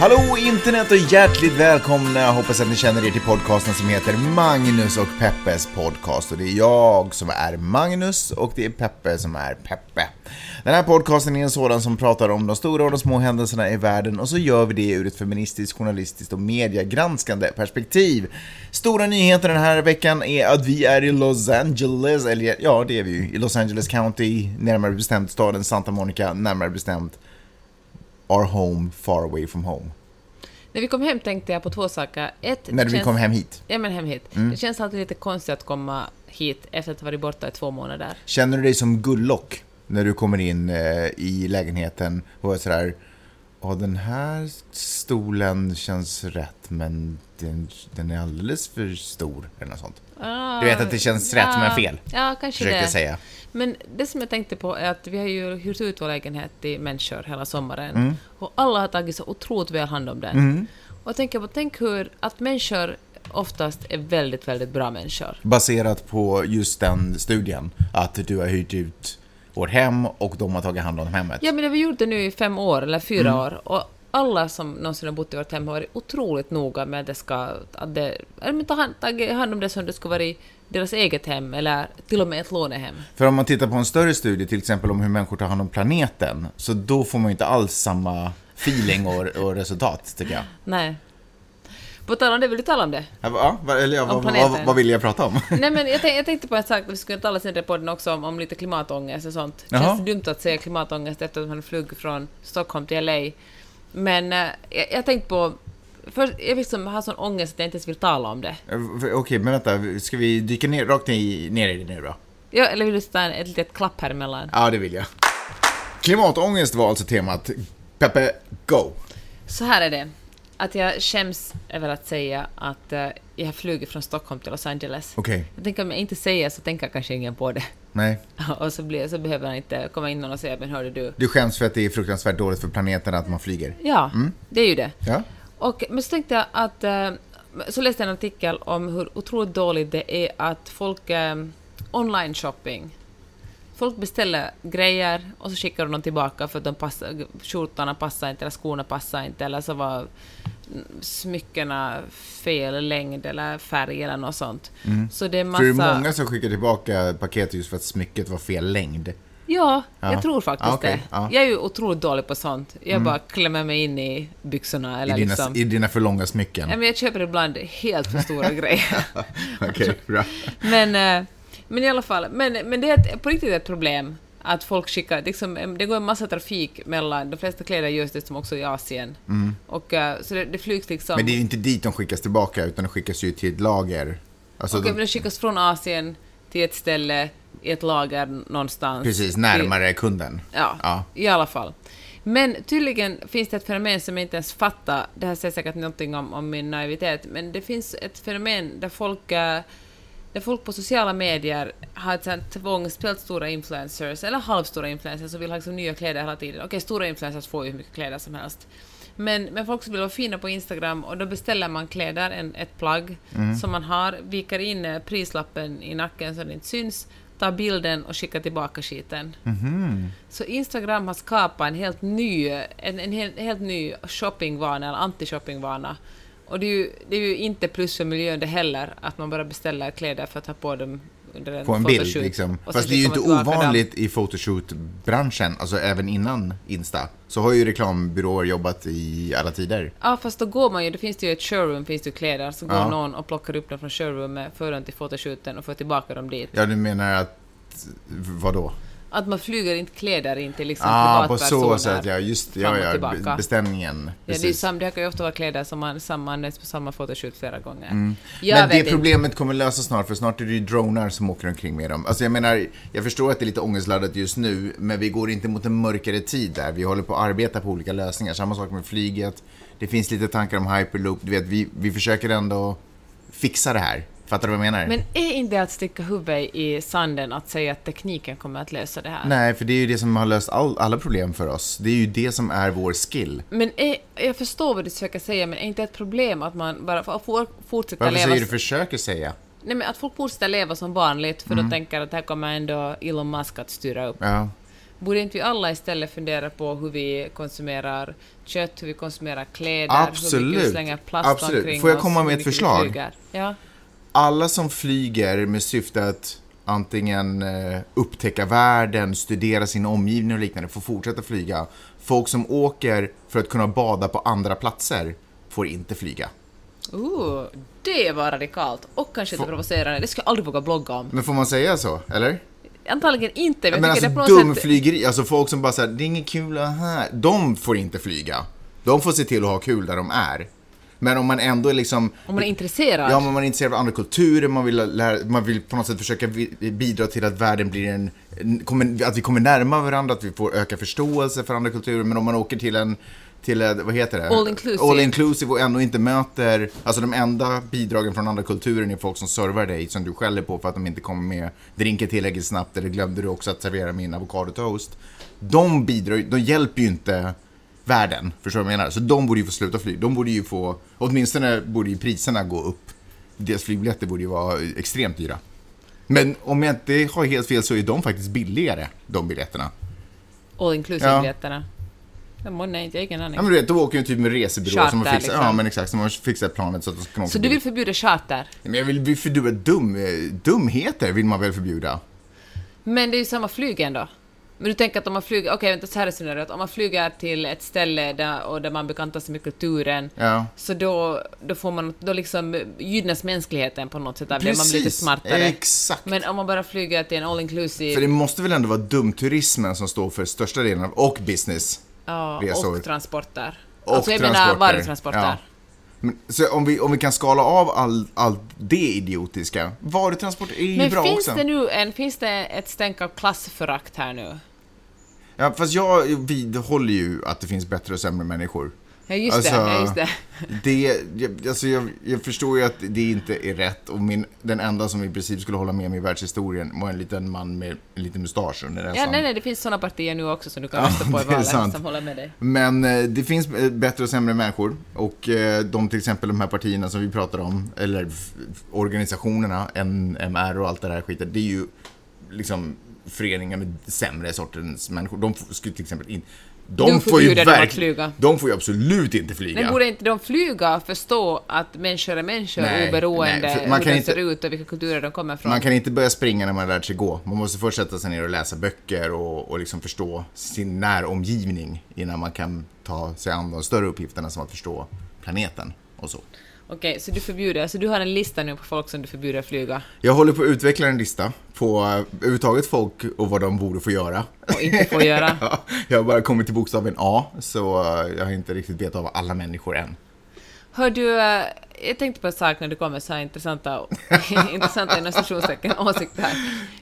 Hallå internet och hjärtligt välkomna! Jag hoppas att ni känner er till podcasten som heter Magnus och Peppes podcast. Och det är jag som är Magnus och det är Peppe som är Peppe. Den här podcasten är en sådan som pratar om de stora och de små händelserna i världen och så gör vi det ur ett feministiskt, journalistiskt och mediegranskande perspektiv. Stora nyheter den här veckan är att vi är i Los Angeles, eller ja det är vi ju, i Los Angeles County, närmare bestämt staden Santa Monica, närmare bestämt Our home far away from home. När vi kom hem tänkte jag på två saker. Ett, När vi känns- kom hem hit. Ja, men hem hit. Mm. Det känns alltid lite konstigt att komma hit efter att ha varit borta i två månader. Känner du dig som Gullock när du kommer in eh, i lägenheten och är sådär Ja, den här stolen känns rätt men den, den är alldeles för stor eller något sånt. Ah, Du vet att det känns rätt men fel. Ja, kanske det. jag säga. Men det som jag tänkte på är att vi har ju hyrt ut vår lägenhet till människor hela sommaren. Mm. Och alla har tagit så otroligt väl hand om den. Och jag tänker på, tänk hur att människor oftast är väldigt, väldigt bra människor. Baserat på just den studien, att du har hyrt ut vårt hem och de har tagit hand om hemmet. Ja, men det har vi gjort det nu i fem år, eller fyra Mm. år. Och alla som någonsin har bott i vårt hem har varit otroligt noga med att det ska... Att det, eller ta hand, ta hand om det som det skulle vara i deras eget hem, eller till och med ett lånehem. För om man tittar på en större studie, till exempel om hur människor tar hand om planeten, så då får man ju inte alls samma feeling och, och resultat, tycker jag. Nej. På tal om det, vill du tala om det? Ja, eller ja, vad, vad, vad vill jag prata om? Nej men jag, tänk, jag tänkte på en sak, vi skulle tala sen i podden också om, om lite klimatångest och sånt. Jaha. Känns det dumt att säga klimatångest efter att man flög från Stockholm till LA. Men eh, jag, jag tänkte på, först, jag liksom har sån ångest att jag inte ens vill tala om det. Eh, Okej, men vänta, ska vi dyka ner, rakt ner, ner i det nu då? Ja, eller vill du ta en- ett litet klapp här emellan? Ja, det vill jag. Klimatångest var alltså temat. Peppe, go! Så här är det. Att jag skäms över att säga att eh, jag har flugit från Stockholm till Los Angeles. Okej, Jag tänker om jag inte säger så tänker kanske ingen på det. nej. Och så, blir, så behöver han inte komma in någon och säga men hörde du. Du skäms för att det är fruktansvärt dåligt för planeten att man flyger. Ja, det är ju det. Ja? Och, men så tänkte jag att... eh, Så läste jag en artikel om hur otroligt dåligt det är att folk... eh, online shopping. Folk beställer grejer och så skickar de dem tillbaka för att de passar, skjortorna passar inte eller skorna passar inte eller så var mm, smyckena fel längd eller färg eller något sånt. Så det är massa... För det är många som skickar tillbaka paket just för att smycket var fel längd. Ja, Ja. jag tror faktiskt Ja, okej, det. Mm. Jag är ju otroligt dålig på sånt. Jag bara klämmer mig in i byxorna eller I dina, liksom... I dina för långa smycken. Ja, men jag köper ibland helt för stora grejer. Okej, bra. Men, eh, men i alla fall, men, men det är ett, på riktigt ett problem att folk skickar, liksom, det går en massa trafik mellan, de flesta kläder görs det som också i Asien. Och, eh, så det, det flygs liksom... Mm. Men det är ju inte dit de skickas tillbaka, utan de skickas ju till ett lager. Alltså, Okej, de, men de skickas från Asien till ett ställe i ett lager någonstans. precis, Till- närmare kunden. Ja, Ja. i alla fall. Men tydligen finns det ett fenomen som jag inte ens fattar. Det här säger säkert någonting om, om min naivitet, men det finns ett fenomen där folk, där folk på sociala medier har ett sånt tvång, speciellt stora influencers, eller halvstora influencers, som vill ha liksom nya kläder hela tiden. Okej, stora influencers får ju hur mycket kläder som helst. Men, men folk som vill vara fina på Instagram, och då beställer man kläder, en, ett plagg som man har, viker in prislappen i nacken så det inte syns, tar bilden och skickar tillbaka skiten. Så Instagram har skapat en helt ny, en, en, helt, helt ny shoppingvana, eller anti-shoppingvana. Och det är, ju, det är ju inte plus för miljön det heller, att man bara beställer kläder för att ha på dem under en På en bild liksom. Fast det är ju skickar inte ovanligt i photoshoot-branschen, alltså även innan Insta. Så har ju reklambyråer jobbat i alla tider. Ja, fast då går man ju, det finns det ju ett showroom, finns det kläder, så går Ja. någon och plockar upp dem från showroomet, för dem till fotoshooten och får tillbaka dem dit. Ja, du menar att... Vadå? Att man flyger inte kläder till liksom ah, på så sätt, ja. Just det, ja, ja. tillbaka. be- Beställningen. Ja, det, är sam, det kan ju ofta vara kläder som man sammananvänds på samma fotoshoot flera gånger. Mm. Men det inte. problemet kommer lösas snart, för snart är det ju dronar som åker omkring med dem. Alltså jag menar, jag förstår att det är lite ångestladdat just nu, men vi går inte mot en mörkare tid där. Vi håller på att arbeta på olika lösningar. Samma sak med flyget. Det finns lite tankar om hyperloop. Du vet, vi, vi försöker ändå fixa det här. Fattar du vad jag menar? Men är inte det att sticka huvudet i sanden att säga att tekniken kommer att lösa det här? Nej, för det är ju det som har löst all, alla problem för oss. Det är ju det som är vår skill. Men är, jag förstår vad du försöker säga, men är inte ett problem att man bara får fortsätta Varför leva... säger du försöker säga? Nej, men att folk fortsätter leva som vanligt, för Mm. då tänker att här kommer ändå Elon Musk att styra upp. Ja. Borde inte vi alla istället fundera på hur vi konsumerar kött, hur vi konsumerar kläder, hur vi Absolut. slänger plast Absolut. omkring Får jag komma med ett förslag? Ja. Alla som flyger med syfte att antingen eh, upptäcka världen, studera sin omgivning och liknande får fortsätta flyga. Folk som åker för att kunna bada på andra platser får inte flyga. Ooh, det var radikalt och kanske lite Få- provocerande. Det skulle jag aldrig våga blogga om. Men får man säga så, eller? Antagligen inte, men Men alltså något sätt... dumflygeri, alltså folk som bara säger det är inget kul här. De får inte flyga. De får se till att ha kul där de är. Men om man ändå är liksom... Om man är intresserad. Ja, men man är intresserad av andra kulturer, man vill, lära, man vill på något sätt försöka bidra till att världen blir en... att vi kommer närmare varandra, att vi får öka förståelse för andra kulturer. Men om man åker till en... Till, vad heter det? All inclusive. All inclusive och ändå inte möter... Alltså de enda bidragen från andra kulturer är folk som servar dig, som du skäller på för att de inte kommer med drinken tillräckligt snabbt, eller glömde du också att servera min avokadotoast. De bidrar de hjälper ju inte världen, förstår du vad jag menar? Så de borde ju få sluta flyga. De borde ju få, åtminstone borde ju priserna gå upp. Deras flygbiljetter borde ju vara extremt dyra. Men om jag inte har helt fel så är de faktiskt billigare, de biljetterna. All inclusive Ja. Ja, må- nej, jag har ingen aning. Ja men du vet, då åker ju typ med resebyrå som har fixat, liksom. ja men exakt, som har fixat planet så att de åka Så du vill förbjuda charter? Men jag vill, förbjuda dum, dumheter vill man väl förbjuda? Men det är ju samma flyg ändå. Men du tänker att om man flyger, okej vänta så här jag, att om man flyger till ett ställe där, och där man bekantar sig med kulturen, Ja. så då, då får man, då liksom gynnas mänskligheten på något sätt, där blir man lite Precis, smartare. exakt. Men om man bara flyger till en all inclusive, För det måste väl ändå vara dumturismen som står för största delen av, och business. ja, resor. och transporter. Och alltså jag menar transporter. varutransporter. Ja. Men, så om vi, om vi kan skala av all, allt det idiotiska, varutransport är ju Men bra finns också. det nu en, finns det ett stänk av klassförakt här nu? Ja, fast jag vidhåller ju att det finns bättre och sämre människor. Ja just Alltså, det, ja, just det. Det, alltså jag, jag förstår ju att det inte är rätt och min, den enda som i princip skulle hålla med mig i världshistorien var en liten man med en liten mustasch under näsan. Ja, nej, nej, det finns såna partier nu också som du kan Ja, rösta på i valet som håller med dig. Men eh, det finns eh, bättre och sämre människor och eh, de till exempel de här partierna som vi pratar om, eller organisationerna, NMR och allt det där skiten, det är ju liksom föreningar med sämre sortens människor. De skulle till exempel in... De Du får ju. De får ju absolut inte flyga. Men borde inte de flyga förstå att människor är människor Nej, oberoende nej, man hur kan de inte- ser ut och vilka kulturer de kommer från? Man kan inte börja springa när man lärt sig gå. Man måste först sätta sig ner och läsa böcker och, och liksom förstå sin näromgivning innan man kan ta sig an de större uppgifterna som att förstå planeten och så. Okej, så du förbjuder, så du har en lista nu på folk som du förbjuder att flyga Jag håller på att utveckla en lista på eh, överhuvudtaget folk och vad de borde få göra. och inte får göra? Ja, jag har bara kommit till bokstaven A, så eh, jag har inte riktigt vetat av alla människor än. Hör du, eh, jag tänkte på en sak när du kommer med så här intressanta, intressanta inom åsikter här.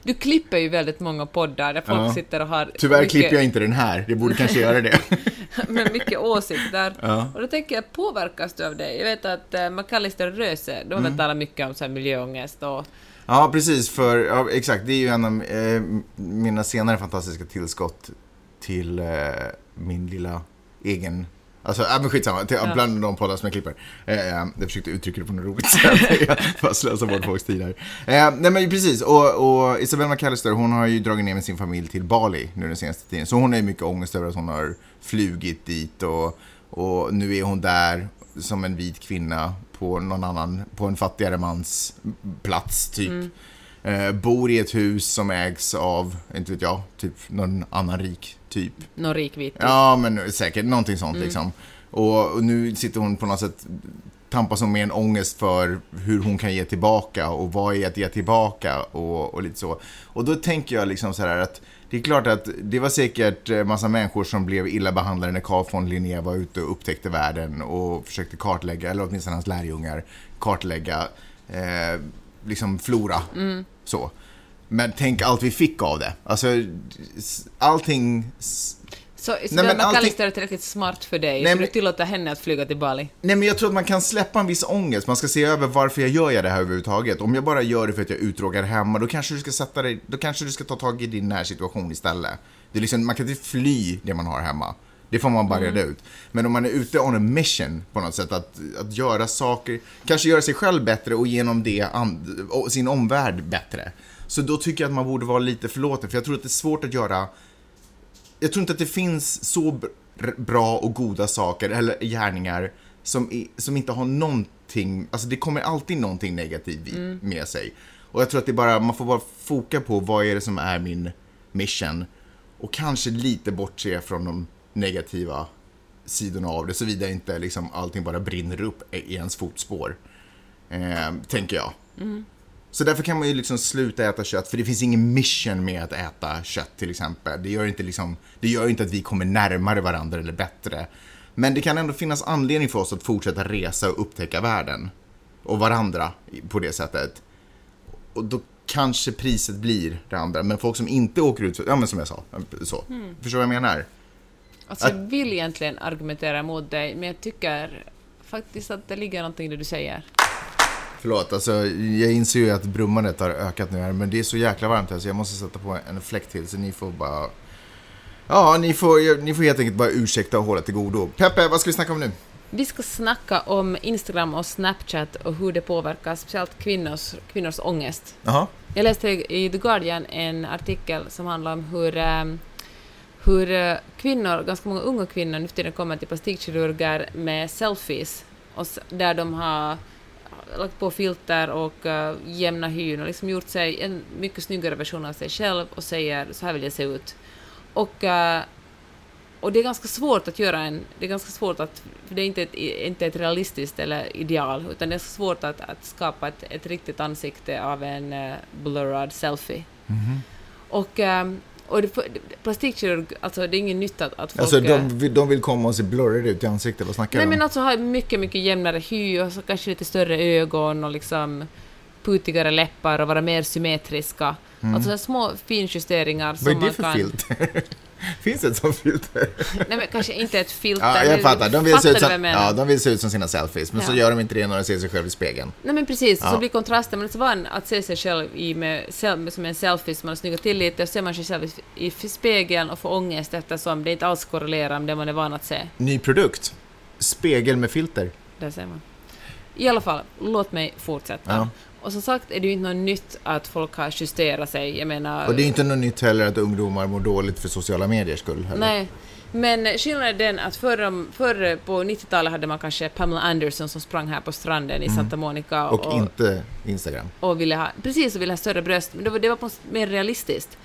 Du klipper ju väldigt många poddar där folk Ja. sitter och har Tyvärr mycket, klipper jag inte den här, det borde kanske göra det. med mycket åsikter. Ja. Och då tänker jag, påverkas du av det? Jag vet att uh, McAllister Röse, de Mm. har talat mycket om så här miljöångest och Ja, precis, för ja, exakt, det är ju en av eh, mina senare fantastiska tillskott till eh, min lilla egen Alltså, äh, men skitsamma, till, Ja. bland de poddar som jag klipper. Eh, jag försökte uttrycka det på något roligt sätt. Jag bara slösar bort folks tid här. Eh, nej men precis, och, och Isabella McAllister hon har ju dragit ner med sin familj till Bali nu den senaste tiden. Så hon har ju mycket ångest över att hon har flugit dit och, och nu är hon där som en vit kvinna på någon annan, på en fattigare mans plats typ. Eh, bor i ett hus som ägs av, inte vet jag, typ någon annan rik typ. någon rik vit. Ja, men säkert någonting sånt liksom. Och, och nu sitter hon på något sätt tampas hon med en ångest för hur hon kan ge tillbaka och vad är att ge tillbaka och, och lite så. Och då tänker jag liksom så här att det är klart att det var säkert eh, massa människor som blev illa behandlade när Carl von Linné var ute och upptäckte världen och försökte kartlägga, eller åtminstone hans lärjungar, kartlägga eh, liksom flora. Så. Men tänk allt vi fick av det. Alltså, allting... Så, så Nej, men kallar är tillräckligt smart för dig, Nej, så du tillåter henne att flyga till Bali. Nej, men jag tror att man kan släppa en viss ångest. Man ska se över varför jag gör jag det här överhuvudtaget. Om jag bara gör det för att jag är uttråkad hemma, då kanske du ska sätta dig, då kanske du ska ta tag i din närsituation istället. Det är liksom, man kan inte fly det man har hemma. Det får man bara reda ut. Men om man är ute on a mission på något sätt, att, att göra saker, kanske göra sig själv bättre och genom det and, och sin omvärld bättre. Så då tycker jag att man borde vara lite förlåten, för jag tror att det är svårt att göra jag tror inte att det finns så br- bra och goda saker eller gärningar som, i, som inte har någonting, alltså det kommer alltid någonting negativt i, med sig. Och jag tror att det bara, man får bara foka på vad är det som är min mission och kanske lite bortse från de negativa sidorna av det, såvida inte liksom allting bara brinner upp i ens fotspår. Eh, tänker jag. Så därför kan man ju liksom sluta äta kött, för det finns ingen mission med att äta kött till exempel. Det gör inte, liksom, det gör inte att vi kommer närmare varandra eller bättre. Men det kan ändå finnas anledning för oss att fortsätta resa och upptäcka världen. Och varandra på det sättet. Och då kanske priset blir det andra. Men folk som inte åker ut, ja men som jag sa, så. Förstår du vad jag menar? Alltså, jag vill egentligen argumentera emot dig, men jag tycker faktiskt att det ligger någonting i det du säger. Förlåt, alltså jag inser ju att brummandet har ökat nu här, men det är så jäkla varmt här så jag måste sätta på en fläkt till så ni får bara... Ja, ni får, ni får helt enkelt bara ursäkta och hålla till godo. Peppe, vad ska vi snacka om nu? Vi ska snacka om Instagram och Snapchat och hur det påverkar speciellt kvinnors, kvinnors ångest. Jaha. Jag läste i The Guardian en artikel som handlar om hur, ehm, hur eh, kvinnor, ganska många unga kvinnor nu för tiden kommer till plastikkirurger med selfies och där de har lagt på filter och uh, jämna hyn och liksom gjort sig en mycket snyggare version av sig själv och säger så här vill jag se ut. Och, eh, och det är ganska svårt att göra en, det är ganska svårt att, för det är inte ett, inte ett realistiskt eller ideal, utan det är svårt att, att skapa ett, ett riktigt ansikte av en uh, blurrad selfie. Och, ehm, och det, plastikkirurg, alltså det är ingen nytta att, att folk... Alltså de, de vill komma och se blurrade ut i ansiktet, vad snackar Nej du men om? alltså ha mycket, mycket jämnare hy och så kanske lite större ögon och liksom putigare läppar och vara mer symmetriska. Alltså små finjusteringar som Mm. Vad är man det för kan... filter? Finns det ett sånt filter? Nej men kanske inte ett filter. Ja, jag fattar. De vill, se fattar ut du som, ja, de vill se ut som sina selfies, men så Ja. gör de inte det när de ser sig själva i spegeln. Nej men precis, Ja. så blir kontrasten, det är så van att se sig själv i med, som en selfie som man har snyggat till lite och ser man sig själv i, i spegeln och får ångest eftersom det inte alls korrelerar med det man är van att se. Ny produkt. Spegel med filter. Där ser man. I alla fall, låt mig fortsätta. Ja. Och som sagt är det ju inte något nytt att folk har justerat sig. Jag menar... Och det är inte något nytt heller att ungdomar mår dåligt för sociala mediers skull. Heller. Nej. Men skillnaden är den att förr, förr på 90-talet hade man kanske Pamela Anderson som sprang här på stranden i Santa Monica Mm. Och, inte Instagram. och ville ha, precis, och ville ha större bröst. Men det var, det var på mer realistiskt.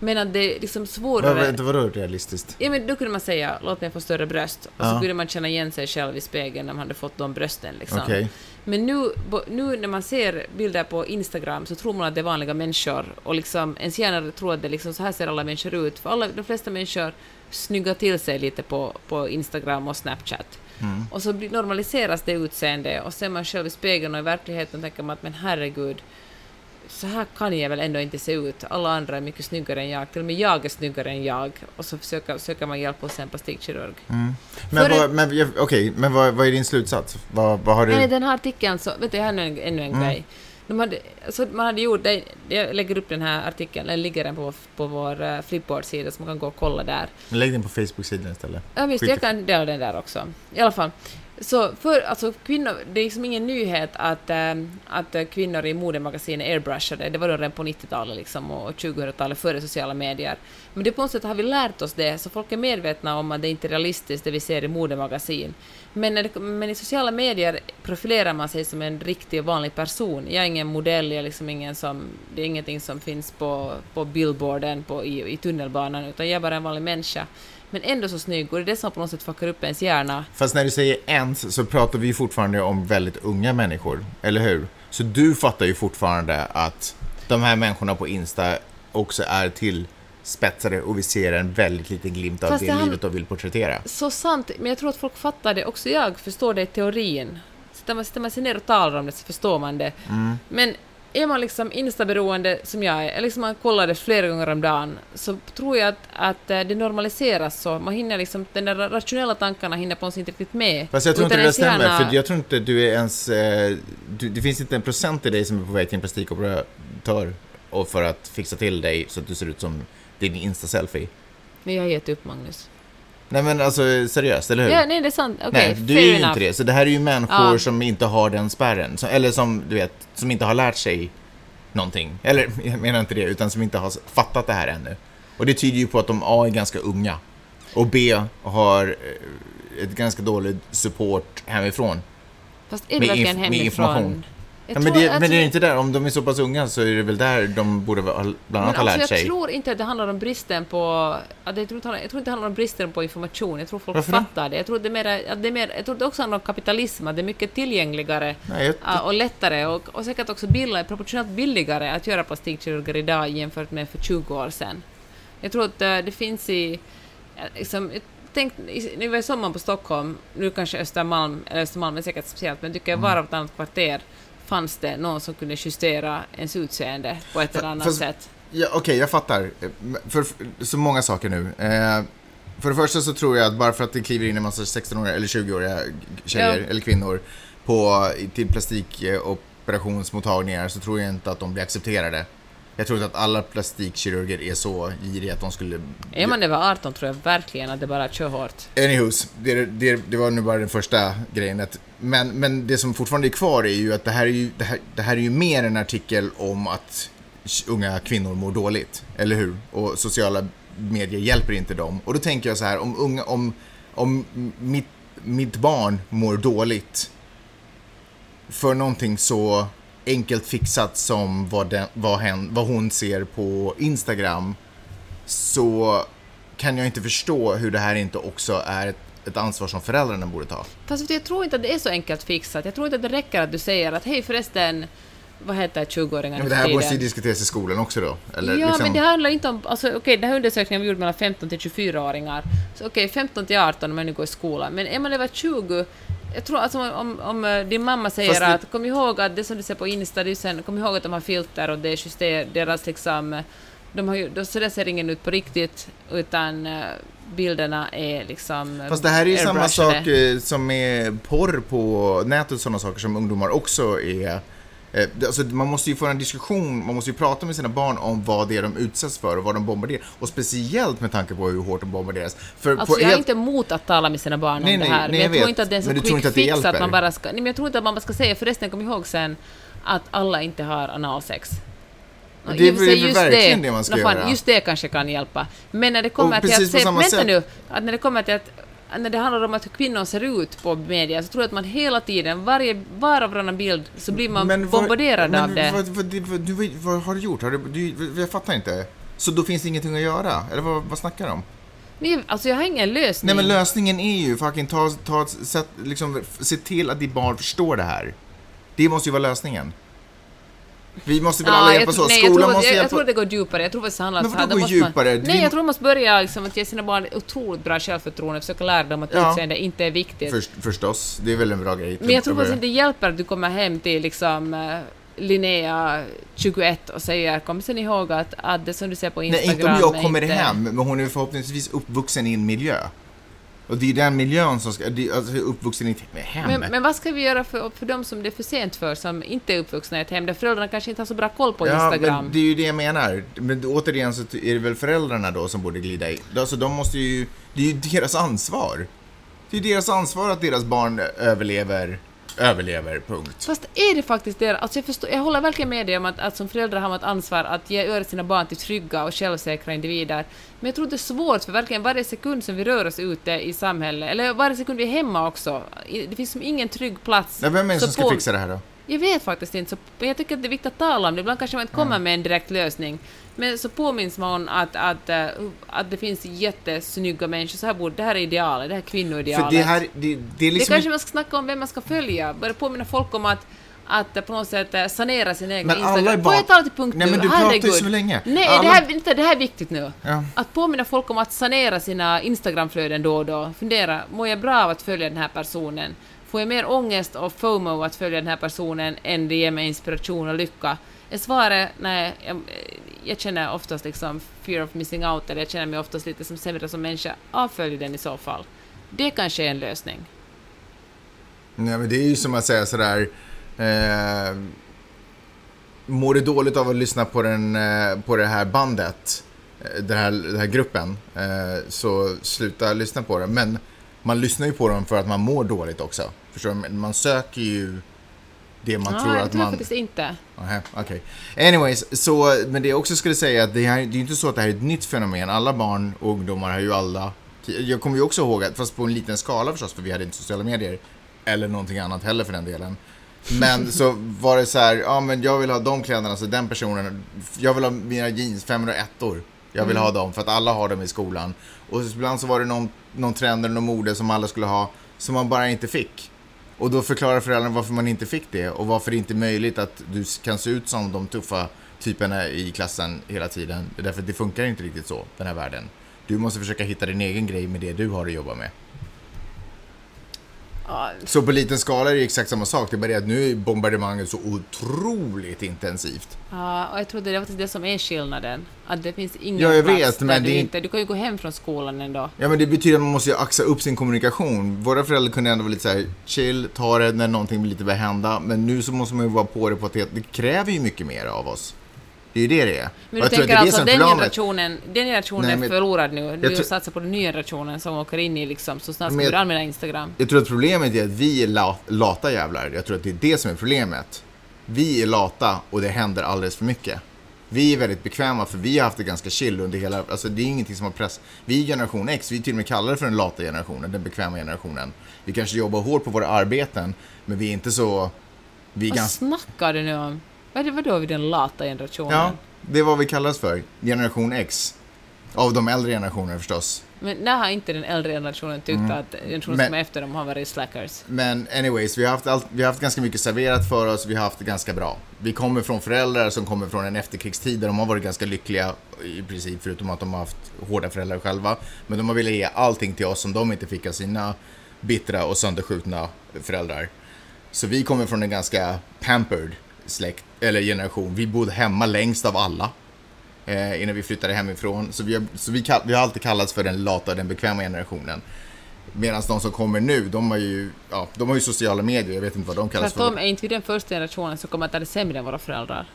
Men att det är liksom svårare... Vad, vad, vadå realistiskt? Ja, men då kunde man säga låt mig få större bröst. Och så Ja. kunde man känna igen sig själv i spegeln när man hade fått de brösten. Liksom. Okej. Men nu, nu när man ser bilder på Instagram så tror man att det är vanliga människor och liksom ens hjärna tror att det liksom, så här ser alla människor ut. För alla, de flesta människor snyggar till sig lite på, på Instagram och Snapchat. Mm. Och så normaliseras det utseende och ser man själv i spegeln och i verkligheten tänker man att men herregud, så här kan jag väl ändå inte se ut. Alla andra är mycket snyggare än jag, till och med jag är snyggare än jag. Och så försöker, söker man hjälp hos en plastikkirurg. Men, För- vad, men, okej, men vad, vad är din slutsats? Vad, vad har du... Nej, den här artikeln så, vet du, jag har ännu en, ännu en grej. De hade, alltså man hade gjort, det, jag lägger upp den här artikeln, eller ligger den på, på vår uh, Flipboard-sida så man kan gå och kolla där. Lägg den på Facebook-sidan istället. Ja visst, jag kan dela den där också. I alla fall. Så för alltså kvinnor, det är liksom ingen nyhet att, äh, att kvinnor i modemagasin är airbrushade. Det var då redan på 90-talet liksom och 2000-talet före sociala medier. Men det på något sätt har vi lärt oss det, så folk är medvetna om att det inte är realistiskt det vi ser i modemagasin. Men, det, men i sociala medier profilerar man sig som en riktig och vanlig person. Jag är ingen modell, jag är liksom ingen som, det är ingenting som finns på, på billboarden på, i, i tunnelbanan, utan jag är bara en vanlig människa. Men ändå så snygg, och det är det som på något sätt fuckar upp ens hjärna. Fast när du säger ens så pratar vi ju fortfarande om väldigt unga människor, eller hur? Så du fattar ju fortfarande att de här människorna på Insta också är till spetsade och vi ser en väldigt liten glimt av Fast det han- livet de vill porträttera. Så sant, men jag tror att folk fattar det, också jag förstår det i teorin. Sätter man, sätter man sig ner och talar om det så förstår man det. Men är man liksom instaberoende som jag är, eller liksom man kollar det flera gånger om dagen, så tror jag att, att eh, det normaliseras så. Man hinner liksom, den där rationella tankarna hinner på något inte riktigt med. Fast jag tror inte det ens stämmer, hjärna- för jag tror inte du är ens... Eh, du, det finns inte en procent i dig som är på väg till en plastikoperatör och för att fixa till dig så att du ser ut som din Insta-selfie. Men jag har gett upp Magnus. Nej men alltså seriöst, eller hur? Ja, nej det är sant. Okej, Nej, du är ju enough. inte det. Så det här är ju människor Ja. som inte har den spärren. Som, eller som, du vet, som inte har lärt sig någonting. Eller, jag menar inte det, utan som inte har fattat det här ännu. Och det tyder ju på att de A är ganska unga. Och B har eh, ett ganska dåligt support hemifrån. Fast är det Med verkligen hemifrån? Jag Ja, men, det, jag men det är inte där, om de är så pass unga så är det väl där de borde bland annat ha alltså, lärt jag sig. tror inte att det handlar om bristen på... Jag, tror inte, jag tror inte det handlar om bristen på information. Jag tror folk Varför fattar det. Jag tror, det mer, det är mer, jag tror det också handlar om kapitalism, att det är mycket tillgängligare Nej, jag, ja, och lättare och, och säkert också billigare, proportionellt billigare att göra plastikkirurger idag jämfört med för 20 år sedan. Jag tror att eh, det finns i... Liksom, jag när vi var i sommar på Stockholm, nu kanske Östermalm, eller Östermalm är säkert speciellt, men jag tycker Mm. var och vartannat kvarter fanns det någon som kunde justera ens utseende på ett eller annat Fast- sätt. Ja, Okej, jag fattar. För, för så många saker nu. Eh, för det första så tror jag att bara för att det kliver in en massa 16-åriga eller 20-åriga tjejer Ja. eller kvinnor på, till plastikoperationsmottagningar så tror jag inte att de blir accepterade. Jag tror inte att alla plastikkirurger är så giriga att de skulle... Är man över 18 tror jag verkligen att det bara kör hårt. Anywhos, det, det, det var nu bara den första grejen. Men, men det som fortfarande är kvar är ju att det här är ju, det här, det här är ju mer en artikel om att unga kvinnor mår dåligt, eller hur? Och sociala medier hjälper inte dem. Och då tänker jag så här, om, unga, om, om mitt, mitt barn mår dåligt för någonting så enkelt fixat som vad, den, vad, hen, vad hon ser på Instagram så kan jag inte förstå hur det här inte också är ett, ett ansvar som föräldrarna borde ta. Fast jag tror inte att det är så enkelt fixat. Jag tror inte att det räcker att du säger att hej förresten, vad heter 20-åringar Men nu det här tiden? diskuteras i skolan också då. Eller ja, liksom, men det handlar inte om... Alltså, okej, den här undersökningen vi gjorde mellan 15 till 24-åringar. Så okej, 15 till 18 om man nu går i skolan. Men är man över 20... Jag tror alltså om, om eh, din mamma säger Fast att kom ihåg att det som du ser på Insta, det är sen, kom ihåg att de har filter och det är just det, deras liksom... eh, De har ju, så där ser ingen ut på riktigt, utan eh, bilderna är liksom... Fast det här är ju samma sak som med porr på nätet och sådana saker som ungdomar också är. Eh, det- Alltså, man måste ju få en diskussion, man måste ju prata med sina barn om vad det är de utsätts för och vad de bombarderar. Och speciellt med tanke på hur hårt de bombarderas. För Alltså jag är helt- inte emot att tala med sina barn Nej, om nej, det här, nej, men jag, jag tror vet. inte att det är så quick att det fix att man bara ska... Nej, men jag tror inte att man bara ska säga förresten, kom ihåg sen att alla inte har analsex. Det är väl just verkligen det man ska fan, göra. Just det kanske kan hjälpa. Men när det kommer Och till att se... Vänta sätt- nu! Att när det kommer till att... När det handlar om att kvinnor ser ut på media så tror jag att man hela tiden, varje, var och varannan bild, så blir man vad- bombarderad men av det. Vad, vad, vad, vad, du, vad har du gjort? Har du, du, jag fattar inte. Så då finns det ingenting att göra? Eller vad, vad snackar du om? Men, alltså jag har ingen lösning. Nej men lösningen är ju fucking ta, ta, sätt, liksom, se till att ditt barn förstår det här. Det måste ju vara lösningen. Vi måste väl alla hjälpas jag, åt. nej, jag, Skolan tror, måste jag, jag hjälpa tror det går djupare. Jag tror att det handlar om Men vadå då gå måste man- djupare? Nej, jag tror man måste börja liksom, att ge sina barn otroligt bra självförtroende, försöka lära dem att Ja. utseende inte är viktigt. Först, förstås, det är väl en bra grej. Men jag tror faktiskt inte det hjälper att du kommer hem till liksom eh, Linnea, 21, och säger kom sen ihåg att, att det som du ser på Nej, Instagram inte om jag kommer inte... hem, men hon är förhoppningsvis uppvuxen i en miljö. Och det är den miljön som ska, det, alltså uppvuxen i ett hem. Men, men vad ska vi göra för, för de som det är för sent för, som inte är uppvuxna i ett hem där föräldrarna kanske inte har så bra koll på ja, Instagram? men det är ju det jag menar. Men återigen så är det väl föräldrarna då som borde glida i. Alltså de måste ju, det är ju deras ansvar. Det är deras ansvar att deras barn överlever, överlever, punkt. Fast är det faktiskt det? Alltså jag, förstår, jag håller verkligen med dig om att, att som föräldrar har man ett ansvar att ge göra sina barn till trygga och självsäkra individer. Men jag tror det är svårt för verkligen varje sekund som vi rör oss ute i samhället, eller varje sekund vi är hemma också, det finns som ingen trygg plats. Nej, vem är det som ska på- fixa det här då? Jag vet faktiskt inte, så, men jag tycker att det är viktigt att tala om det. Ibland kanske man inte kommer med en direkt lösning. Men så påminns man att, att, eh, att det finns jättesnygga människor, så här borde, det här är idealet, det här är kvinnoidealet. För det här, det, det är Det liksom... kanske man ska snacka om vem man ska följa, börja påminna folk om att att eh, på något sätt eh, sanera sin egen Men alla Instagram. Får jag tala till punkt Nej, nu? men du pratar ju så länge. Nej, Alla- det, här, inte, det här är viktigt nu. Ja. Att påminna folk om att sanera sina Instagramflöden då och då. Fundera, mår jag bra av att följa den här personen? Får jag mer ångest och FOMO att följa den här personen än det ger mig inspiration och lycka? Är svaret nej, jag, jag känner oftast liksom fear of missing out, eller jag känner mig oftast lite som sämre som människa, avfölj den i så fall. Det kanske är en lösning. Nej, men det är ju som att säga sådär... Eh, mår du dåligt av att lyssna på, den, eh, på det här bandet, eh, den här, den här gruppen, eh, så sluta lyssna på det. Men man lyssnar ju på dem för att man mår dåligt också. Förstår du? Man söker ju det man Ja, tror jag att tror man... faktiskt inte. Nähä, Okej. Anyways, så, men det jag också skulle säga att det, här, det är ju inte så att det här är ett nytt fenomen. Alla barn och ungdomar har ju alla... Jag kommer ju också ihåg att, fast på en liten skala förstås, för vi hade inte sociala medier. Eller någonting annat heller för den delen. Men så var det så här, ja men jag vill ha de kläderna, så den personen, jag vill ha mina jeans 501 or Jag vill ha dem för att alla har dem i skolan. Och ibland så var det någon, någon trend eller någon mode som alla skulle ha, som man bara inte fick. Och då förklarar föräldrarna varför man inte fick det och varför det inte är möjligt att du kan se ut som de tuffa typerna i klassen hela tiden. Därför att det funkar inte riktigt så, den här världen. Du måste försöka hitta din egen grej med det du har att jobba med. Ja, Så på liten skala är det exakt samma sak. Det är bara det att nu är bombardemanget så otroligt intensivt. Ja, och jag tror det är faktiskt det som är skillnaden. Att det finns ingen Ja, jag plats vet, där men du det är inte... Du kan ju gå hem från skolan ändå. Ja men det betyder att man måste ju axa upp sin kommunikation. Våra föräldrar kunde ändå vara lite så här chill, ta det när någonting lite börjar hända. Men nu så måste man ju vara på det på att det, det kräver ju mycket mer av oss. Det är ju det det är. Men du jag tänker alltså att är den som är generationen, den generationen Nej, är men- förlorad nu. Du satsar på den nya generationen som åker in i liksom, så snart ska jag- du använda Instagram. Jag tror att problemet är att vi är la- lata jävlar. Jag tror att det är det som är problemet. Vi är lata och det händer alldeles för mycket. Vi är väldigt bekväma för vi har haft det ganska chill under hela, alltså det är ingenting som har press. Vi är generation X, vi är till och med kallade för den lata generationen, den bekväma generationen. Vi kanske jobbar hårt på våra arbeten, men vi är inte så, vi är Vad ganska, snackar du nu om? Vad är det, vid den lata generationen? ja, det är vad vi kallas för, generation X. Av de äldre generationerna förstås. Men när har inte den äldre generationen tyckt att generationen Mm. Men- som är efter dem har varit slackers? Men anyways, vi har, haft allt, vi har haft ganska mycket serverat för oss, vi har haft det ganska bra. Vi kommer från föräldrar som kommer från en efterkrigstid där de har varit ganska lyckliga i princip, förutom att de har haft hårda föräldrar själva. Men de har velat ge allting till oss som de inte fick av sina bittra och sönderskjutna föräldrar. Så vi kommer från en ganska pampered släkt, eller generation. Vi bodde hemma längst av alla eh, innan vi flyttade hemifrån. Så vi har, så vi, vi har alltid kallats för den lata, den bekväma generationen. Medan de som kommer nu, de har ju, ja, de har ju sociala medier, jag vet inte vad de kallas Tvärtom för. är inte den första generationen som kommer att ha det sämre än våra föräldrar.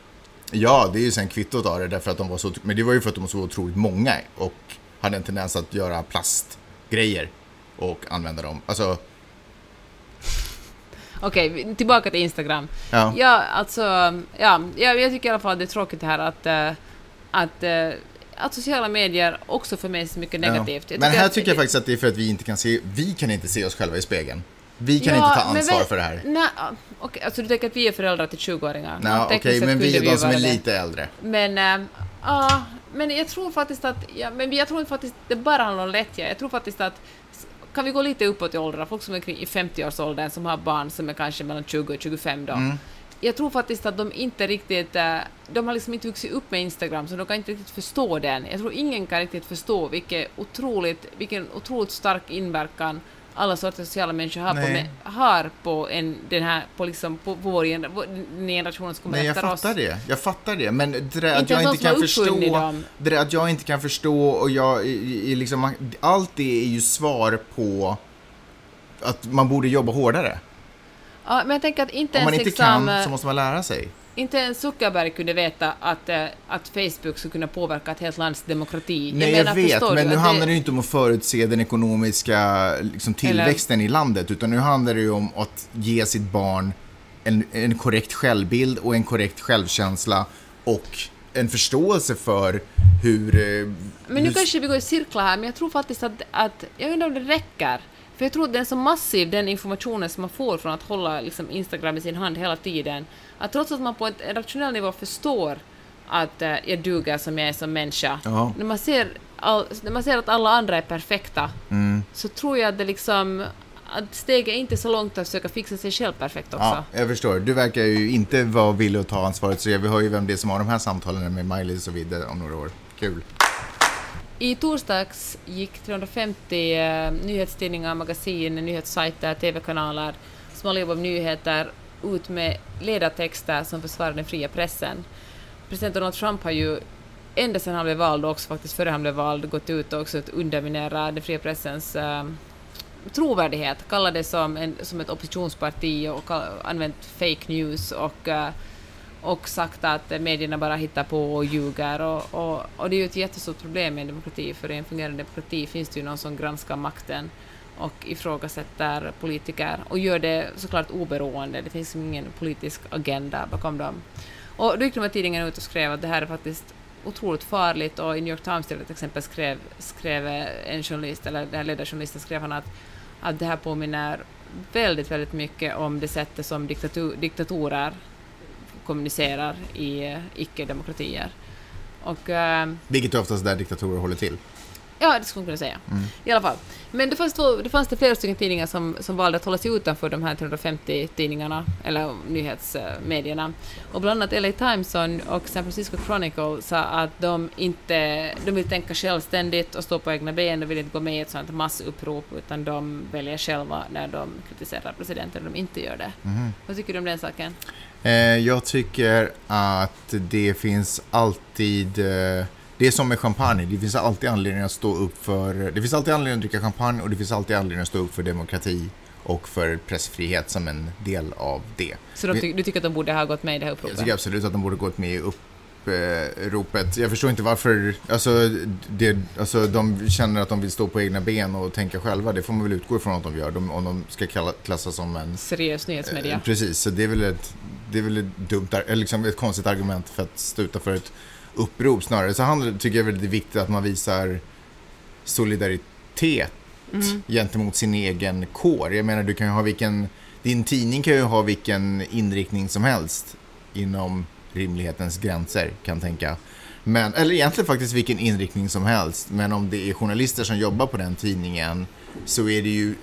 Ja, det är ju sen kvittot av det, därför att de var så, men det var ju för att de var så otroligt många och hade en tendens att göra plastgrejer och använda dem. Alltså, Okej, vi- tillbaka till Instagram. ja. Ja, alltså, ja, jag, jag tycker i alla fall att det är tråkigt det här att, eh, att, eh, att sociala medier också för med sig mycket negativt. Ja. Men här att- tycker jag faktiskt att det är för att vi inte kan se, vi kan inte se oss själva i spegeln. Vi kan Ja, inte ta ansvar väl- för det här. Nej, okej, alltså du tänker att vi är föräldrar till 20-åringar? Nej, okej, sett men vi är de som är lite äldre. Men, äh, ja, men jag tror faktiskt att, ja, men jag tror faktiskt det bara handlar om lättja. Jag tror faktiskt att kan vi gå lite uppåt i åldrarna, folk som är i 50-årsåldern som har barn som är kanske mellan 20 och 25 då. Mm. Jag tror faktiskt att de inte riktigt, eh, de har liksom inte vuxit upp med Instagram så de kan inte riktigt förstå den. Jag tror ingen kan riktigt förstå vilket otroligt, vilken otroligt stark inverkan alla sorters sociala människor har på, med, har på, en, den här, på, liksom, på gener- vår generation som kommer Nej, jag efter oss. fattar det. Jag fattar det. Men det där att jag inte kan förstå... Det där att jag inte kan förstå och jag i- i- liksom... Allt det är ju svar på att man borde jobba hårdare. Ja, men jag tänker att inte Om man ens inte liksom, kan så måste man lära sig. Inte ens Zuckerberg kunde veta att, eh, att Facebook skulle kunna påverka ett helt lands demokrati. Nej, jag, menar, vet, förstår men nu att handlar det ju inte om att förutse den ekonomiska liksom, tillväxten i landet, utan nu handlar det ju om att ge sitt barn en, en korrekt självbild och en korrekt självkänsla och en förståelse för hur... eh, Men nu hur- kanske vi går i cirklar här, men jag tror faktiskt att, att jag undrar om det räcker. För jag tror att den är så massiv, den informationen som man får från att hålla liksom, Instagram i sin hand hela tiden, att trots att man på en rationell nivå förstår att eh, jag duger som jag är som människa, Ja. när, man ser all, när man ser att alla andra är perfekta, Mm. så tror jag att det liksom att steget är inte så långt att försöka fixa sig själv perfekt också. Ja, jag förstår. Du verkar ju inte vara villig att ta ansvaret, så vi hör ju vem det är som har de här samtalen med Miley och vidare om några år. Kul. I torsdags gick 350 eh, nyhetstidningar, magasin, nyhetssajter, TV-kanaler håller jobb om nyheter ut med ledartexter som försvarar den fria pressen. president Donald Trump har ju ända sedan han blev vald och också faktiskt före han blev vald gått ut och också att underminera den fria pressens eh, trovärdighet, kallar det som, en, som ett oppositionsparti och kall, använt fake news och, eh, och sagt att medierna bara hittar på och ljuger. Och, och, och det är ju ett jättestort problem i en demokrati, för i en fungerande demokrati finns det ju någon som granskar makten och ifrågasätter politiker och gör det såklart oberoende. Det finns liksom ingen politisk agenda bakom dem. Och då gick de här tidningarna ut och skrev att det här är faktiskt otroligt farligt och i New York Times till exempel skrev, skrev en journalist, eller den här ledarjournalisten skrev han att, att det här påminner väldigt, väldigt mycket om det sättet som diktator, diktatorer kommunicerar i eh, icke-demokratier. Och, eh, Vilket är oftast där diktatorer håller till. Ja, det skulle man kunna säga. Mm. I alla fall. Men det fanns, två, det fanns det flera stycken tidningar som, som valde att hålla sig utanför de här 350 tidningarna, eller nyhetsmedierna. Och bland annat LA Times och San Francisco Chronicle sa att de inte de vill tänka självständigt och stå på egna ben, de vill inte gå med i ett sånt massupprop, utan de väljer själva när de kritiserar presidenten, och de inte gör det. Mm. Vad tycker du om den saken? Eh, jag tycker att det finns alltid eh det är som med champagne, det finns alltid anledning att stå upp för... Det finns alltid anledning att dricka champagne och det finns alltid anledning att stå upp för demokrati och för pressfrihet som en del av det. Så de ty du tycker att de borde ha gått med i det här uppropet? Jag tycker absolut att de borde gått med i uppropet. Jag förstår inte varför... Alltså, det, alltså, de känner att de vill stå på egna ben och tänka själva. Det får man väl utgå ifrån att de gör, de, om de ska kalla, klassas som en... Seriös nyhetsmedia. Eh, precis, så det är väl ett, det är väl ett dumt, eller liksom ett konstigt argument för att stå utanför ett upprop snarare. Så handlar, tycker jag det är viktigt att man visar solidaritet mm. gentemot sin egen kår. Jag menar, du kan ju ha vilken... Din tidning kan ju ha vilken inriktning som helst inom rimlighetens gränser, kan tänka. Men, eller egentligen faktiskt vilken inriktning som helst. Men om det är journalister som jobbar på den tidningen så är det ju...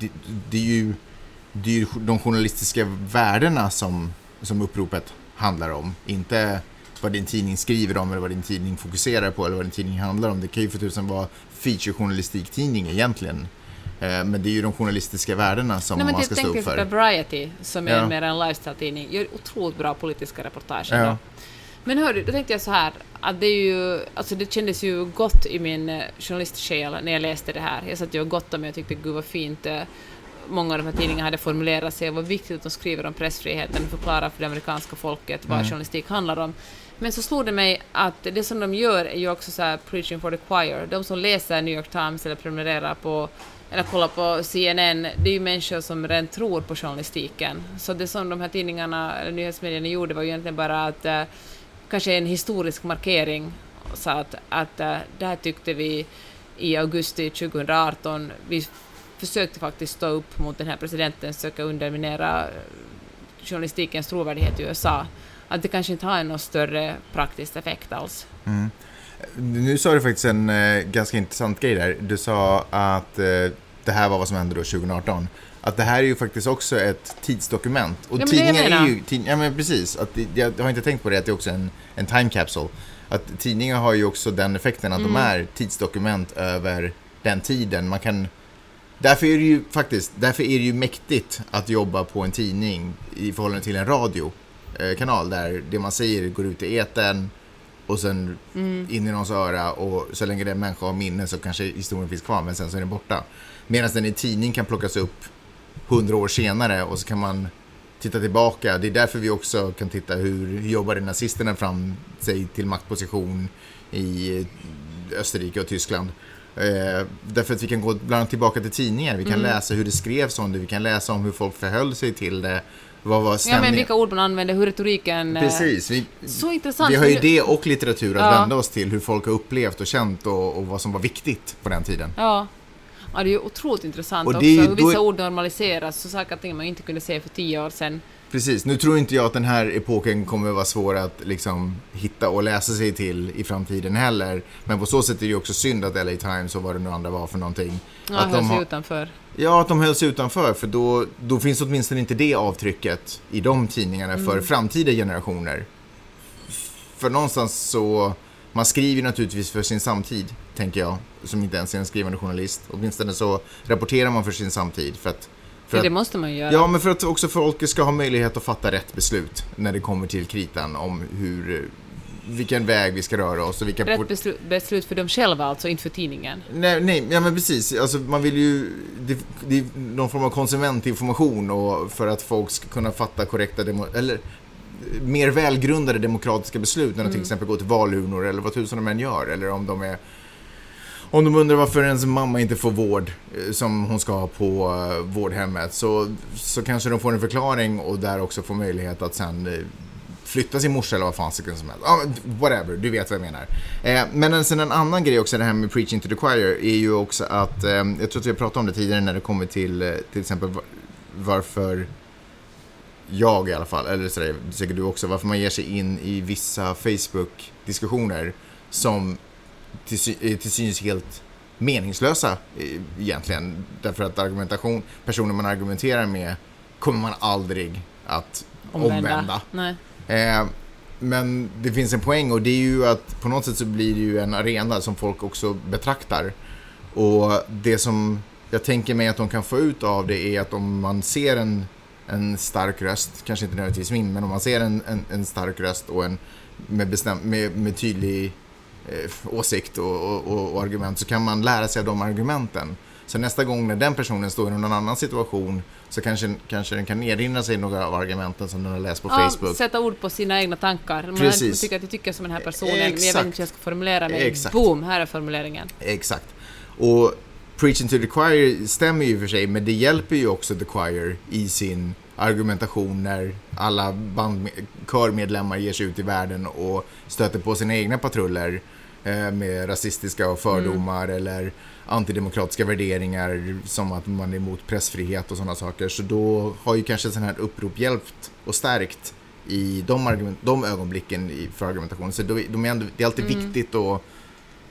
Det, det är ju, det är ju de journalistiska värdena som, som uppropet handlar om. Inte vad din tidning skriver om eller vad din tidning fokuserar på eller vad din tidning handlar om. Det kan ju för tusen vara feature-journalistiktidning egentligen. Eh, men det är ju de journalistiska värdena som Nej, man ska stå upp för. Tänk Variety, som är ja. mer en lifestyle-tidning, gör otroligt bra politiska reportage. Ja. Men hörru, då tänkte jag så här, att det är ju, alltså det kändes ju gott i min eh, journalistsjäl när jag läste det här. Jag satt ju och gottade mig och tyckte gud vad fint eh, många av de här tidningarna hade formulerat sig och vad viktigt att de skriver om pressfriheten och förklarar för det amerikanska folket vad mm. journalistik handlar om. Men så slog det mig att det som de gör är ju också så här preaching for the choir. De som läser New York Times eller prenumererar på eller kollar på CNN, det är ju människor som redan tror på journalistiken. Så det som de här tidningarna, eller nyhetsmedierna gjorde var ju egentligen bara att eh, kanske en historisk markering, så att, att eh, det här tyckte vi i augusti 2018. Vi försökte faktiskt stå upp mot den här presidenten, söka underminera eh, journalistikens trovärdighet i USA att det kanske inte har någon större praktisk effekt alls. Mm. Nu sa du faktiskt en eh, ganska intressant grej där. Du sa att eh, det här var vad som hände då 2018. Att det här är ju faktiskt också ett tidsdokument. Och ja, tidningar är ju... Tid, ja, men precis. Att, jag har inte tänkt på det, att det är också en, en time capsule. Att tidningar har ju också den effekten att mm. de är tidsdokument över den tiden. Man kan... Därför är det ju faktiskt, därför är det ju mäktigt att jobba på en tidning i förhållande till en radio. Eh, kanal där det man säger går ut i eten och sen mm. in i någons öra och så länge den människa har minne så kanske historien finns kvar men sen så är den borta. Medan den i tidning kan plockas upp hundra år senare och så kan man titta tillbaka. Det är därför vi också kan titta hur jobbade nazisterna fram sig till maktposition i Österrike och Tyskland. Eh, därför att vi kan gå bland annat tillbaka till tidningar. Vi kan mm. läsa hur det skrevs om det. Vi kan läsa om hur folk förhöll sig till det. Vad var stämningen? Ja, men vilka ord man använde, hur retoriken... Eh, Precis. Vi, så intressant. Vi har ju det och litteratur att ja. vända oss till, hur folk har upplevt och känt och, och vad som var viktigt på den tiden. Ja. Ja, det är ju otroligt intressant och också. Vissa då... ord normaliseras, så saker och man inte kunde se för tio år sedan. Precis. Nu tror inte jag att den här epoken kommer att vara svår att liksom hitta och läsa sig till i framtiden heller. Men på så sätt är det ju också synd att LA Times och vad det nu andra var för någonting. Ja, att de sig utanför. Ja, att de hölls utanför. För då, då finns åtminstone inte det avtrycket i de tidningarna mm. för framtida generationer. För någonstans så... Man skriver naturligtvis för sin samtid, tänker jag, som inte ens är en skrivande journalist. Åtminstone så rapporterar man för sin samtid. För att För För det att, måste man ju göra. ja, men för att också folket ska ha möjlighet att fatta rätt beslut när det kommer till kritan om hur, vilken väg vi ska röra oss och vilka... Rätt beslut, beslut för dem själva alltså, inte för tidningen. Nej, nej, ja men precis. Alltså man vill ju... Det, det är någon form av konsumentinformation och för att folk ska kunna fatta korrekta demo, eller mer välgrundade demokratiska beslut när de till exempel går till valurnor eller vad tusan de än gör. Eller om de är... Om de undrar varför ens mamma inte får vård eh, som hon ska ha på eh, vårdhemmet så, så kanske de får en förklaring och där också får möjlighet att sen eh, flytta sin morsa eller vad fan som helst. Ja, whatever, du vet vad jag menar. Eh, men en, sen en annan grej också, det här med preaching to the choir, är ju också att, eh, jag tror att vi har pratat om det tidigare när det kommer till eh, till exempel va- varför jag i alla fall, eller sådär, säkert du också, varför man ger sig in i vissa Facebook-diskussioner som till, till synes helt meningslösa egentligen. Därför att argumentation, personer man argumenterar med kommer man aldrig att omvända. Nej. Eh, men det finns en poäng och det är ju att på något sätt så blir det ju en arena som folk också betraktar. Och det som jag tänker mig att de kan få ut av det är att om man ser en, en stark röst, kanske inte nödvändigtvis min, men om man ser en, en, en stark röst och en med, bestäm, med, med tydlig eh, åsikt och, och, och, och argument så kan man lära sig av de argumenten. Så nästa gång när den personen står i någon annan situation så kanske, kanske den kan erinra sig några av argumenten som den har läst på Ja, Facebook. sätta ord på sina egna tankar. Man Precis. tycker att jag tycker som den här personen, men jag vet Exakt. inte hur jag ska formulera mig. Exakt. Boom, här är formuleringen. Exakt. Och Preaching to the Choir stämmer ju för sig, men det hjälper ju också The Choir i sin argumentation när alla band, körmedlemmar ger sig ut i världen och stöter på sina egna patruller eh, med rasistiska fördomar eller antidemokratiska värderingar som att man är emot pressfrihet och sådana saker. Så då har ju kanske sån här upprop hjälpt och stärkt i de, argument, de ögonblicken i, för argumentationen. Så då, de är ändå, det är alltid viktigt att,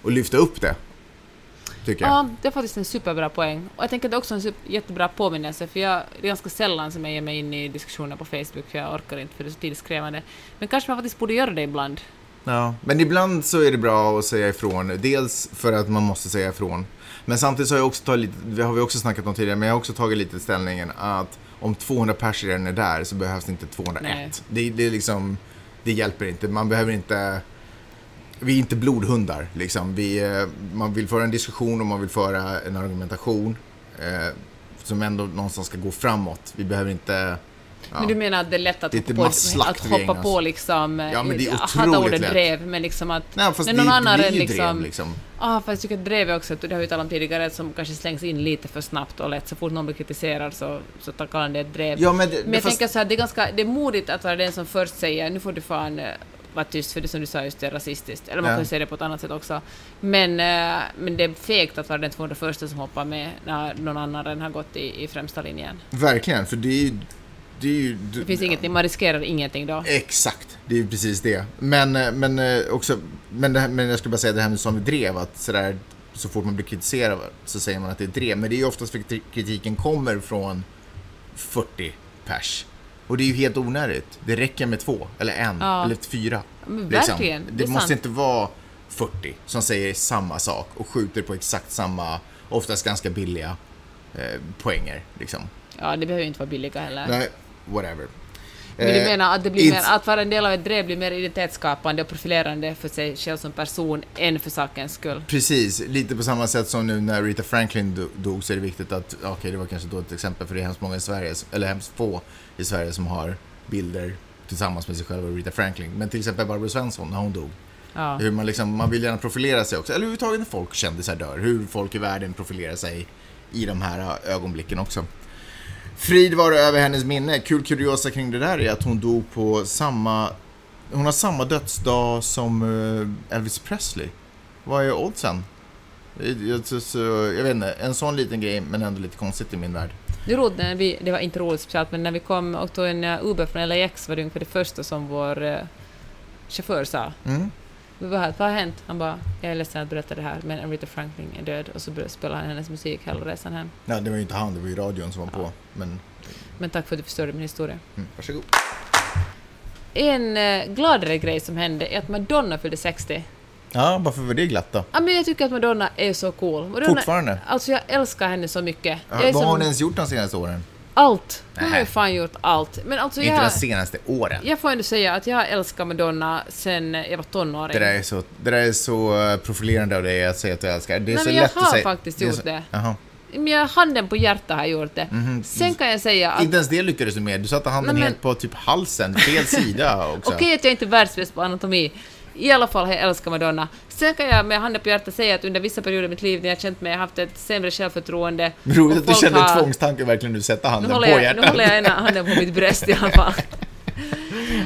att lyfta upp det. Tycker jag. Ja, det är faktiskt en superbra poäng. Och jag tänker att det är också en super, jättebra påminnelse, för jag, det är ganska sällan som jag ger mig in i diskussioner på Facebook, för jag orkar inte, för det är så tidskrävande. Men kanske man faktiskt borde göra det ibland. Ja, men ibland så är det bra att säga ifrån. Dels för att man måste säga ifrån. Men samtidigt så har jag också tagit lite, det har vi också snackat om tidigare, men jag har också tagit lite ställningen att om 200 pers redan är där så behövs det inte 201. Nej. Det, det är liksom, det hjälper inte. Man behöver inte, vi är inte blodhundar liksom. Vi, eh, man vill föra en diskussion och man vill föra en argumentation eh, som ändå någonstans ska gå framåt. Vi behöver inte Ja. Men du menar att det är lätt att Det hoppa, på, att hoppa på liksom... Ja, men det är jag otroligt ordet lätt. drev, men liksom att... Nej, fast när det, någon annan det är liksom... drev liksom. Ah, fast jag tycker att drev är också, det har vi talat om tidigare, som kanske slängs in lite för snabbt och lätt. Så fort någon blir kritiserad så, så kallar det ett drev. Ja, men, det, Men jag fast, tänker så här, det är ganska det är modigt att vara den som först säger nu får du fan eh, vara tyst för det som du sa just det är rasistiskt. Eller man Ja. kan ju säga det på ett annat sätt också. Men, eh, men det är fegt att vara den 201 som hoppar med när någon annan redan har gått i, i främsta linjen. Verkligen, för det är ju... Det, ju, Det finns ingenting, man riskerar ingenting då. Exakt, det är ju precis det. Men, eh, men eh, också, men, det här, men jag skulle bara säga det här med som vi drev, att sådär, så fort man blir kritiserad så säger man att det är drev. Men det är ju oftast för att kritiken kommer från 40 pers. Och det är ju helt onödigt. Det räcker med två, eller en, Ja. eller fyra. Men Liksom. verkligen, Det, det är måste sant. inte vara 40 som säger samma sak och skjuter på exakt samma, oftast ganska billiga eh, poänger. Liksom. Ja, det behöver ju inte vara billiga heller. Nej, whatever. Men du Eh, menar att, det blir mer, att vara en del av ett drev blir mer identitetsskapande och profilerande för sig själv som person än för sakens skull? Precis, lite på samma sätt som nu när Rita Franklin do- dog så är det viktigt att, okej det var kanske då ett exempel för det är hemskt många i Sverige, eller hemskt få i Sverige som har bilder tillsammans med sig själva och Rita Franklin. Men till exempel Barbro Svensson när hon dog. Ja. Hur man, liksom, man vill gärna profilera sig också, eller överhuvudtaget när folk kändisar dör, hur folk i världen profilerar sig i de här ögonblicken också. Frid vare över hennes minne. Kul kuriosa kring det där är att hon dog på samma... Hon har samma dödsdag som eh, Elvis Presley. Vad är oddsen? Jag, vet inte, en sån liten grej men ändå lite konstigt i min värld. Det, när vi, det var inte roligt speciellt, men när vi kom och tog en uh, Uber från LAX var det ungefär det första som vår uh, chaufför sa. Mm. Vi var här, vad har hänt? Han bara, jag är ledsen att berätta det här, men Aretha Franklin är död. Och så spelade han hennes musik hela resan hem. Ja, det var ju inte han, det var ju radion som var på. Men, Men tack för att du förstörde min historia. mm, varsågod. En uh, gladare grej som hände är att Madonna fyllde 60. Ja, varför var det glatt då? Ja, men jag tycker att Madonna är så cool. Madonna, Fortfarande? Alltså jag älskar henne så mycket. Ja, vad har som- hon ens gjort de senaste åren? Allt. Hon har ju fan gjort allt. Men alltså Inte jag, de senaste åren. jag får ändå säga att jag har älskat Madonna sen jag var tonåring. Det där är så, det där är så eh, profilerande av dig att säga att du älskar. Det är Nej, så men jag lätt att har säga. faktiskt är gjort så, det. Jaha. Men jag, handen på hjärtat har gjort det. Mhm. Sen kan jag säga att Inte ens det lyckades du med. Du satte handen Nej, men- helt på typ halsen, fel sida också. Okej att jag inte är världsbäst på anatomi. I alla fall jag älskat Madonna. Sen kan jag med handen på hjärtat säga att under vissa perioder i mitt liv när jag känt mig, jag haft ett sämre självförtroende. Roligt att du kände har- tvångstanken verkligen nu sätta Nu handen håller, på jag, nu hjärtat. håller jag ena handen på mitt bröst i alla fall.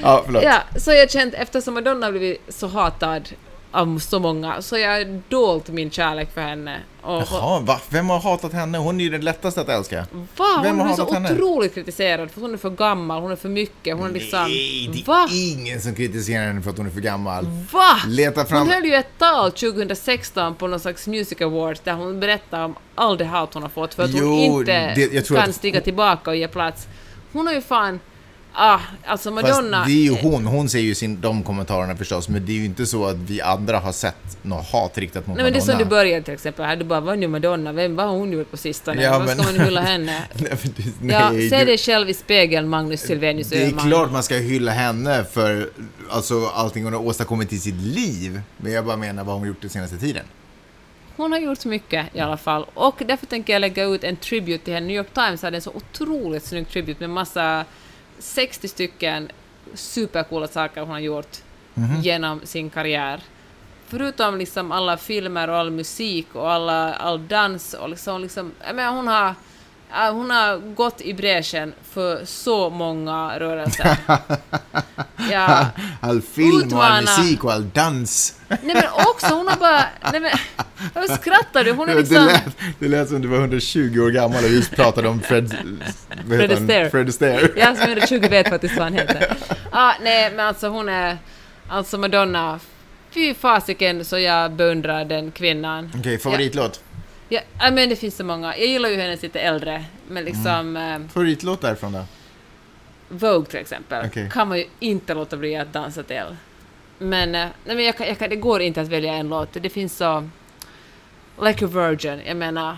Ja, förlåt. Ja, så jag känt, eftersom Madonna blivit så hatad av så många, så jag har dolt min kärlek för henne. Och, Jaha, va? Vem har hatat henne? Hon är ju den lättaste att älska. Va? Vem Hon har blir så henne? otroligt kritiserad för hon är för gammal, hon är för mycket, hon är liksom... Nej, det är Va? ingen som kritiserar henne för att hon är för gammal. Va? Leta fram... Hon höll ju ett tal 2016 på någon slags Music Awards där hon berättade om all det hat hon har fått för att hon Jo, inte det- kan att- stiga tillbaka och ge plats. Hon har ju fan... Ah, alltså Madonna... Fast det är ju hon, hon ser ju sin, de kommentarerna förstås, men det är ju inte så att vi andra har sett något hat riktat mot Nej men det är Madonna. som du började till exempel här, du bara vad nu Madonna, vem, vad har hon gjort på sistone? Ja, vad ska man hylla henne? Nej, Ja, nej, se du- dig själv i spegeln Magnus Silvenius Det är Öhman. klart man ska hylla henne för alltså, allting hon har åstadkommit i sitt liv. Men jag bara menar vad hon har gjort den senaste tiden. Hon har gjort mycket i alla fall. Och därför tänker jag lägga ut en tribute till henne. New York Times hade en så otroligt snygg tribute med massa 60 stycken supercoola saker hon har gjort Mhm. genom sin karriär. Förutom liksom alla filmer och all musik och alla, all dans och liksom, liksom jag menar, hon har hon har gått i bräschen för så många rörelser. Ja, All film och all musik och all dans. nej men också hon har bara... Nej men, vad skrattar du? Hon är Det, liksom... lät, det lät som du var 120 år gammal och just pratade om Fred... Fred? Astaire. Fred Astaire. Jag som är 120 vet faktiskt vad han heter. Ah, nej, men alltså hon är... Alltså Madonna, fy fasiken så jag beundrar den kvinnan. Okej, favoritlåt. Ja, ja, men det finns så många. Jag gillar ju hennes lite äldre, men liksom... Mm. Eh, Favoritlåt därifrån då? Vogue till exempel, Okej. kan man ju inte låta bli att dansa till. Men, eh, nej, men jag jag det går inte att välja en låt. Det finns så... Like a Virgin, jag menar...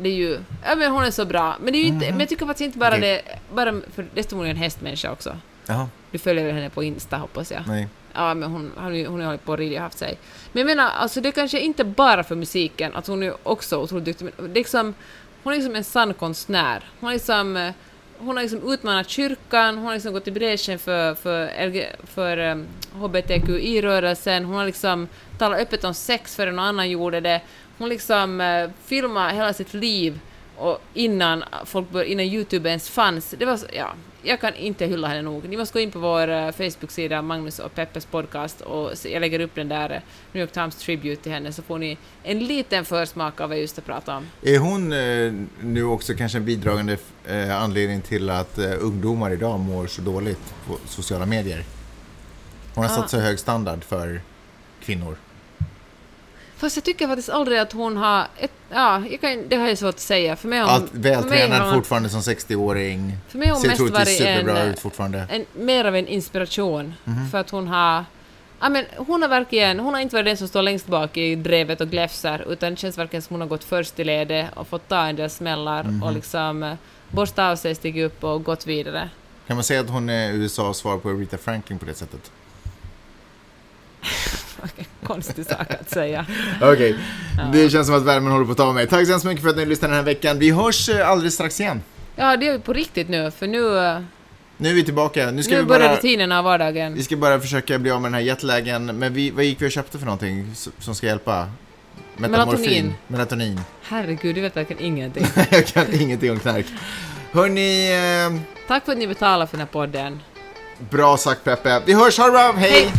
Det är ju... Ja men hon är så bra. Men det är inte... Men jag tycker faktiskt inte bara. Okej. det... Bara, för dessutom är hon en hästmänniska också. Jaha, Du följer väl henne på Insta hoppas jag? nej. Ja, men hon, hon, har ju- hon har hållit på och ridit och haft sig. Men jag menar, alltså det är kanske inte bara för musiken, att hon är också otroligt duktig, men liksom, hon är liksom en sann konstnär. Hon har liksom, eh, hon har liksom utmanat kyrkan, hon har liksom gått i bräschen för, för, LG, för eh, um, HBTQI-rörelsen, hon har liksom talat öppet om sex före någon annan gjorde det. Hon liksom uh, filmar hela sitt liv och innan, folk bör, innan Youtube ens fanns. Det var så, ja, jag kan inte hylla henne nog. Ni måste gå in på vår eh, Facebook-sida, Magnus och Peppes podcast, och jag lägger upp den där eh, New York Times Tribute till henne, så får ni en liten försmak av vad jag just har pratat om. Är hon eh, nu också kanske en bidragande eh, anledning till att eh, ungdomar idag mår så dåligt på sociala medier? Hon har Ah. satt så hög standard för kvinnor. Fast jag tycker faktiskt aldrig att hon har... Ett, ja, kan, det har jag svårt att säga. För mig hon, Allt för mig vältränad fortfarande som 60-åring. för mig har hon Ser mest varit en, eh, ut fortfarande. en, mer av en inspiration. Mhm. För att hon har... Ja, men hon har verkligen, hon har inte varit den som står längst bak i drevet och gläfsar, utan det känns verkligen som hon har gått först i ledet och fått ta en del smällar Mhm. och liksom eh, borstat av sig, stigit upp och gått vidare. Kan man säga att hon är USAs svar på Rita Franklin på det sättet? Konstig sak att säga. Okej, det känns som att värmen håller på att ta mig. Tack så hemskt mycket för att ni lyssnade den här veckan. Vi hörs eh, alldeles strax igen. Ja, det är på riktigt nu, för nu, eh, Nu är vi tillbaka. Nu ska nu vi börjar bara... rutinerna av vardagen. Vi ska bara försöka bli av med den här jetlagen. Men vi, vad gick vi och köpte för någonting som ska hjälpa? Melatonin. Melatonin. Herregud, du vet verkligen ingenting. Jag kan ingenting om knark. Hörni, eh, Tack för att ni betalar för den här podden. bra sagt Peppe. Vi hörs, ha det bra, hej! Hej!